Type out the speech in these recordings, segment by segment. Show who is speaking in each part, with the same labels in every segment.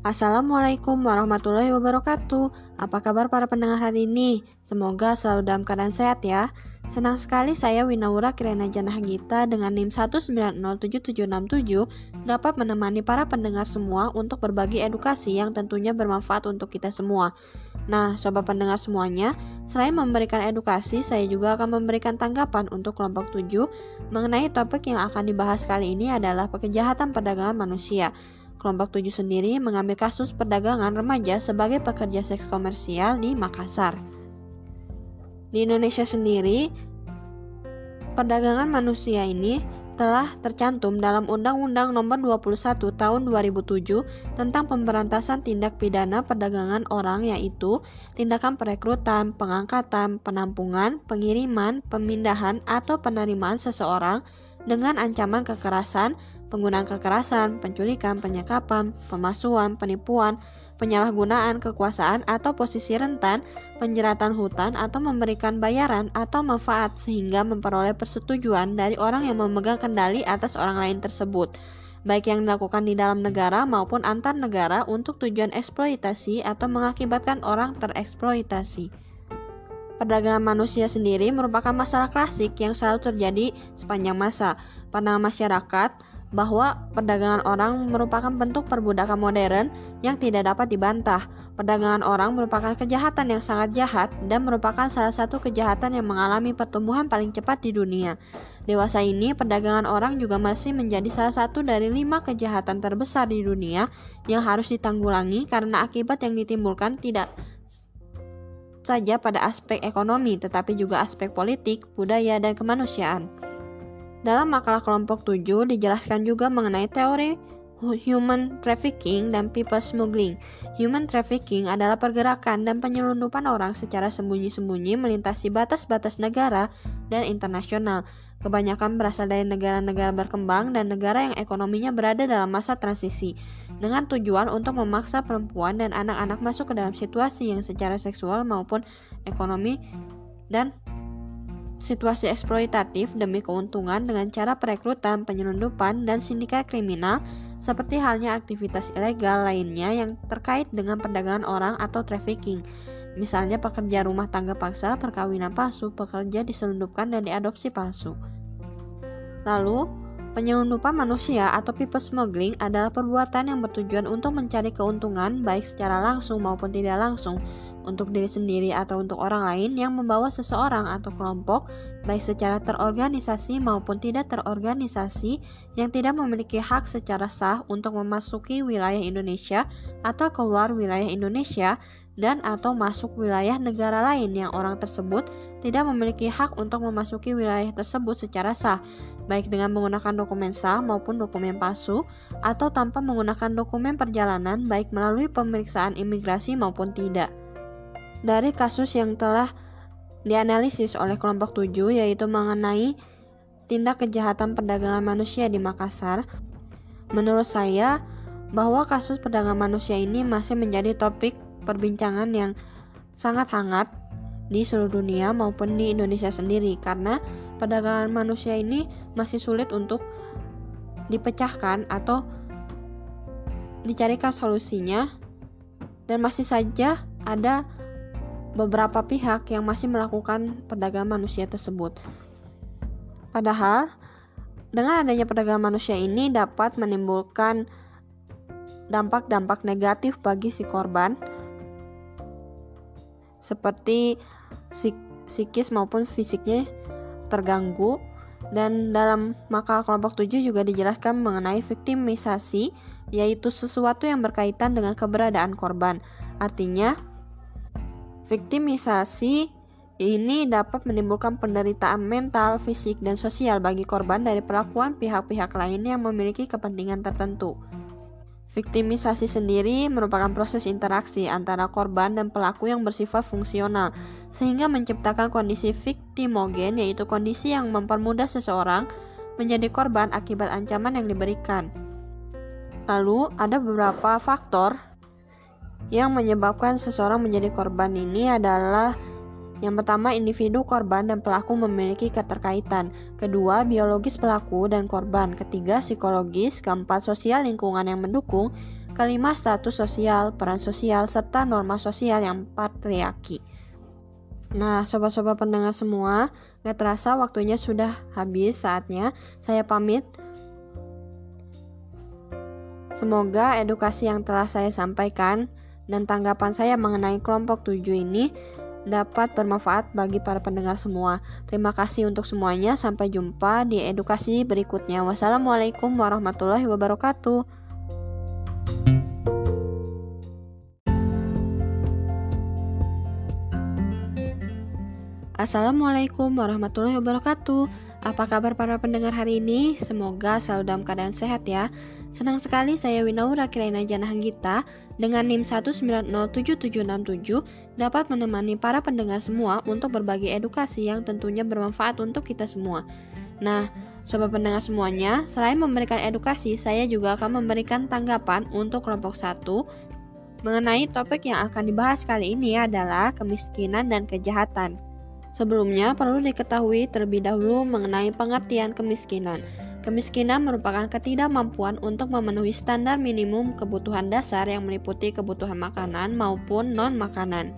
Speaker 1: Assalamualaikum warahmatullahi wabarakatuh. Apa kabar para pendengar hari ini? Semoga selalu dalam keadaan sehat ya. Senang sekali saya Winaura Kirana Janah Gita dengan NIM 1907767 dapat menemani para pendengar semua untuk berbagi edukasi yang tentunya bermanfaat untuk kita semua. Nah, sobat pendengar semuanya, selain memberikan edukasi, saya juga akan memberikan tanggapan untuk kelompok 7 mengenai topik yang akan dibahas kali ini adalah kejahatan perdagangan manusia. Kelompok 7 sendiri mengambil kasus perdagangan remaja sebagai pekerja seks komersial di Makassar. Di Indonesia sendiri, perdagangan manusia ini telah tercantum dalam Undang-Undang Nomor 21 Tahun 2007 tentang pemberantasan tindak pidana perdagangan orang yaitu tindakan perekrutan, pengangkatan, penampungan, pengiriman, pemindahan atau penerimaan seseorang dengan ancaman kekerasan, penggunaan kekerasan, penculikan, penyekapan, pemalsuan, penipuan, penyalahgunaan kekuasaan atau posisi rentan, penjeratan hutan atau memberikan bayaran atau manfaat sehingga memperoleh persetujuan dari orang yang memegang kendali atas orang lain tersebut, baik yang dilakukan di dalam negara maupun antar negara untuk tujuan eksploitasi atau mengakibatkan orang tereksploitasi. Perdagangan manusia sendiri merupakan masalah klasik yang selalu terjadi sepanjang masa. Pandangan masyarakat bahwa perdagangan orang merupakan bentuk perbudakan modern yang tidak dapat dibantah. Perdagangan orang merupakan kejahatan yang sangat jahat dan merupakan salah satu kejahatan yang mengalami pertumbuhan paling cepat di dunia. Dewasa ini, perdagangan orang juga masih menjadi salah satu dari lima kejahatan terbesar di dunia yang harus ditanggulangi karena akibat yang ditimbulkan tidak saja pada aspek ekonomi, tetapi juga aspek politik, budaya, dan kemanusiaan. Dalam makalah kelompok 7 dijelaskan juga mengenai teori human trafficking dan people smuggling. Human trafficking adalah pergerakan dan penyelundupan orang secara sembunyi-sembunyi melintasi batas-batas negara dan internasional. Kebanyakan berasal dari negara-negara berkembang dan negara yang ekonominya berada dalam masa transisi, dengan tujuan untuk memaksa perempuan dan anak-anak masuk ke dalam situasi yang secara seksual maupun ekonomi dan situasi eksploitatif demi keuntungan dengan cara perekrutan, penyelundupan, dan sindikat kriminal, seperti halnya aktivitas ilegal lainnya yang terkait dengan perdagangan orang atau trafficking. Misalnya pekerja rumah tangga paksa, perkawinan palsu, pekerja diselundupkan dan diadopsi palsu. Lalu, penyelundupan manusia atau people smuggling adalah perbuatan yang bertujuan untuk mencari keuntungan baik secara langsung maupun tidak langsung untuk diri sendiri atau untuk orang lain yang membawa seseorang atau kelompok, baik secara terorganisasi maupun tidak terorganisasi, yang tidak memiliki hak secara sah untuk memasuki wilayah Indonesia atau keluar wilayah Indonesia, dan atau masuk wilayah negara lain yang orang tersebut tidak memiliki hak untuk memasuki wilayah tersebut secara sah, baik dengan menggunakan dokumen sah maupun dokumen palsu, atau tanpa menggunakan dokumen perjalanan, baik melalui pemeriksaan imigrasi maupun tidak dari kasus yang telah dianalisis oleh kelompok 7 yaitu mengenai tindak kejahatan perdagangan manusia di Makassar. Menurut saya bahwa kasus perdagangan manusia ini masih menjadi topik perbincangan yang sangat hangat di seluruh dunia maupun di Indonesia sendiri karena perdagangan manusia ini masih sulit untuk dipecahkan atau dicarikan solusinya dan masih saja ada beberapa pihak yang masih melakukan perdagangan manusia tersebut. Padahal, dengan adanya perdagangan manusia ini dapat menimbulkan dampak-dampak negatif bagi si korban seperti psikis maupun fisiknya terganggu dan dalam makalah kelompok 7 juga dijelaskan mengenai viktimisasi yaitu sesuatu yang berkaitan dengan keberadaan korban. Artinya, Viktimisasi ini dapat menimbulkan penderitaan mental, fisik, dan sosial bagi korban dari perlakuan pihak-pihak lain yang memiliki kepentingan tertentu. Viktimisasi sendiri merupakan proses interaksi antara korban dan pelaku yang bersifat fungsional, sehingga menciptakan kondisi viktimogen, yaitu kondisi yang mempermudah seseorang menjadi korban akibat ancaman yang diberikan. Lalu, ada beberapa faktor yang menyebabkan seseorang menjadi korban ini adalah yang pertama, individu korban dan pelaku memiliki keterkaitan. Kedua, biologis pelaku dan korban. Ketiga, psikologis. Keempat, sosial lingkungan yang mendukung. kelima status sosial, peran sosial, serta norma sosial yang patriarki. Nah, sobat-sobat pendengar semua, gak terasa waktunya sudah habis saatnya saya pamit. Semoga edukasi yang telah saya sampaikan dan tanggapan saya mengenai kelompok 7 ini dapat bermanfaat bagi para pendengar semua. Terima kasih untuk semuanya. Sampai jumpa di edukasi berikutnya. Wassalamualaikum warahmatullahi wabarakatuh. Assalamualaikum warahmatullahi wabarakatuh. Apa kabar para pendengar hari ini? Semoga selalu dalam keadaan sehat ya. Senang sekali saya Winaura Kirana Janahanggita dengan NIM 1907767 dapat menemani para pendengar semua untuk berbagi edukasi yang tentunya bermanfaat untuk kita semua. Nah, Sobat pendengar semuanya, selain memberikan edukasi, saya juga akan memberikan tanggapan untuk kelompok satu mengenai topik yang akan dibahas kali ini adalah kemiskinan dan kejahatan. Sebelumnya, perlu diketahui terlebih dahulu mengenai pengertian kemiskinan. Kemiskinan merupakan ketidakmampuan untuk memenuhi standar minimum kebutuhan dasar yang meliputi kebutuhan makanan maupun non-makanan.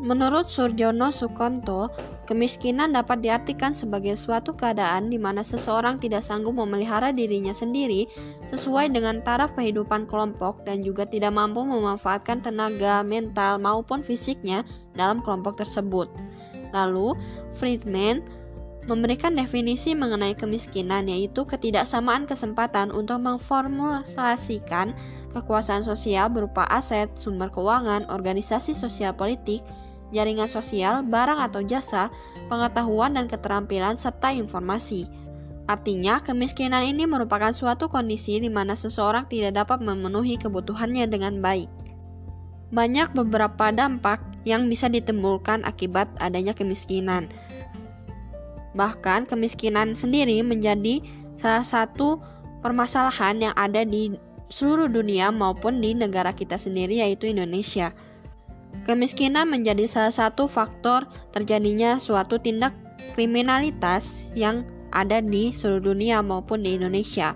Speaker 1: Menurut Surjono Sukonto, kemiskinan dapat diartikan sebagai suatu keadaan di mana seseorang tidak sanggup memelihara dirinya sendiri sesuai dengan taraf kehidupan kelompok dan juga tidak mampu memanfaatkan tenaga mental maupun fisiknya dalam kelompok tersebut. Lalu, Friedman memberikan definisi mengenai kemiskinan yaitu ketidaksamaan kesempatan untuk memformulasikan kekuasaan sosial berupa aset, sumber keuangan, organisasi sosial politik, jaringan sosial, barang atau jasa, pengetahuan dan keterampilan serta informasi. Artinya, kemiskinan ini merupakan suatu kondisi di mana seseorang tidak dapat memenuhi kebutuhannya dengan baik. Banyak beberapa dampak yang bisa ditimbulkan akibat adanya kemiskinan. Bahkan kemiskinan sendiri menjadi salah satu permasalahan yang ada di seluruh dunia maupun di negara kita sendiri yaitu Indonesia. Kemiskinan menjadi salah satu faktor terjadinya suatu tindak kriminalitas yang ada di seluruh dunia maupun di Indonesia.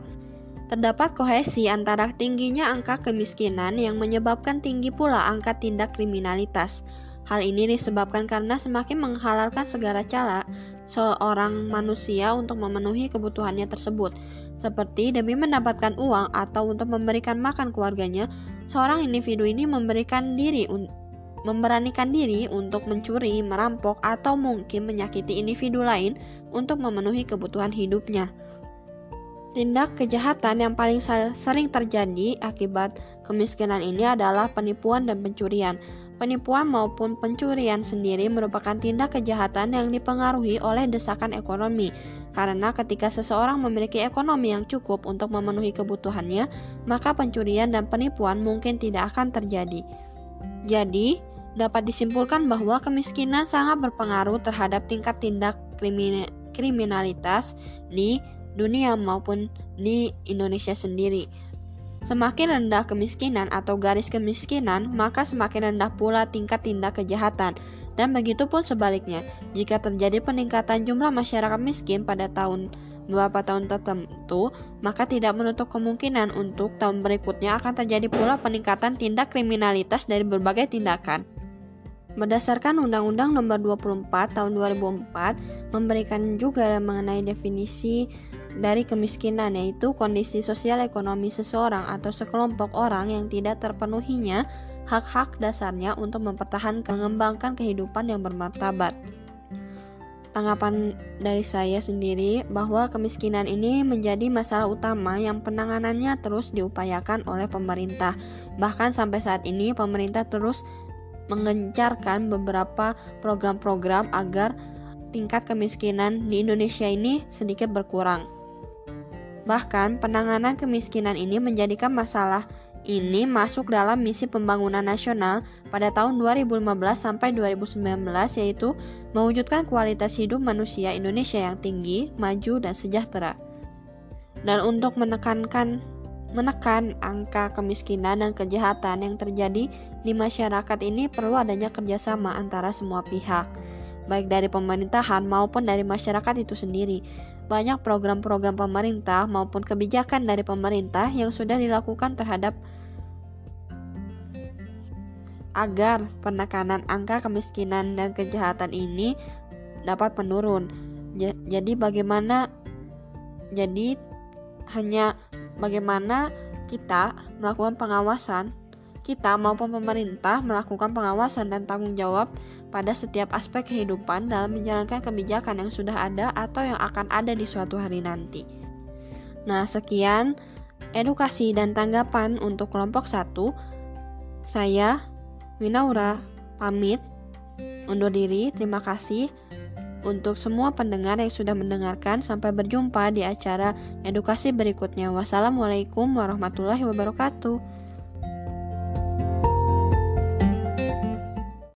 Speaker 1: Terdapat kohesi antara tingginya angka kemiskinan yang menyebabkan tinggi pula angka tindak kriminalitas. Hal ini disebabkan karena semakin menghalalkan segala cara seorang manusia untuk memenuhi kebutuhannya tersebut, seperti demi mendapatkan uang atau untuk memberikan makan keluarganya, seorang individu ini memberikan diri memberanikan diri untuk mencuri, merampok, atau mungkin menyakiti individu lain untuk memenuhi kebutuhan hidupnya. Tindak kejahatan yang paling sering terjadi akibat kemiskinan ini adalah penipuan dan pencurian. Penipuan maupun pencurian sendiri merupakan tindak kejahatan yang dipengaruhi oleh desakan ekonomi, karena ketika seseorang memiliki ekonomi yang cukup untuk memenuhi kebutuhannya, maka pencurian dan penipuan mungkin tidak akan terjadi. Jadi, dapat disimpulkan bahwa kemiskinan sangat berpengaruh terhadap tingkat tindak kriminalitas di dunia maupun di Indonesia sendiri. Semakin rendah kemiskinan atau garis kemiskinan, maka semakin rendah pula tingkat tindak kejahatan. Dan begitu pun sebaliknya, jika terjadi peningkatan jumlah masyarakat miskin pada tahun beberapa tahun tertentu, maka tidak menutup kemungkinan untuk tahun berikutnya akan terjadi pula peningkatan tindak kriminalitas dari berbagai tindakan. Berdasarkan Undang-Undang Nomor 24 Tahun 2004 memberikan juga mengenai definisi dari kemiskinan yaitu kondisi sosial ekonomi seseorang atau sekelompok orang yang tidak terpenuhinya hak-hak dasarnya untuk mempertahankan mengembangkan kehidupan yang bermartabat. Tanggapan dari saya sendiri bahwa kemiskinan ini menjadi masalah utama yang penanganannya terus diupayakan oleh pemerintah. Bahkan sampai saat ini pemerintah terus mengencarkan beberapa program-program agar tingkat kemiskinan di Indonesia ini sedikit berkurang. Bahkan, penanganan kemiskinan ini menjadikan masalah ini masuk dalam misi pembangunan nasional pada tahun 2015 sampai 2019 yaitu mewujudkan kualitas hidup manusia Indonesia yang tinggi, maju dan sejahtera. Dan untuk menekankan menekan angka kemiskinan dan kejahatan yang terjadi di masyarakat ini perlu adanya kerjasama antara semua pihak, baik dari pemerintahan maupun dari masyarakat itu sendiri. Banyak program-program pemerintah maupun kebijakan dari pemerintah yang sudah dilakukan terhadap agar penekanan angka kemiskinan dan kejahatan ini dapat menurun. Jadi bagaimana jadi hanya bagaimana kita melakukan pengawasan kita maupun pemerintah melakukan pengawasan dan tanggung jawab pada setiap aspek kehidupan dalam menjalankan kebijakan yang sudah ada atau yang akan ada di suatu hari nanti. Nah, sekian edukasi dan tanggapan untuk kelompok 1. Saya Winaura pamit undur diri. Terima kasih untuk semua pendengar yang sudah mendengarkan. Sampai berjumpa di acara edukasi berikutnya. Wassalamualaikum warahmatullahi wabarakatuh.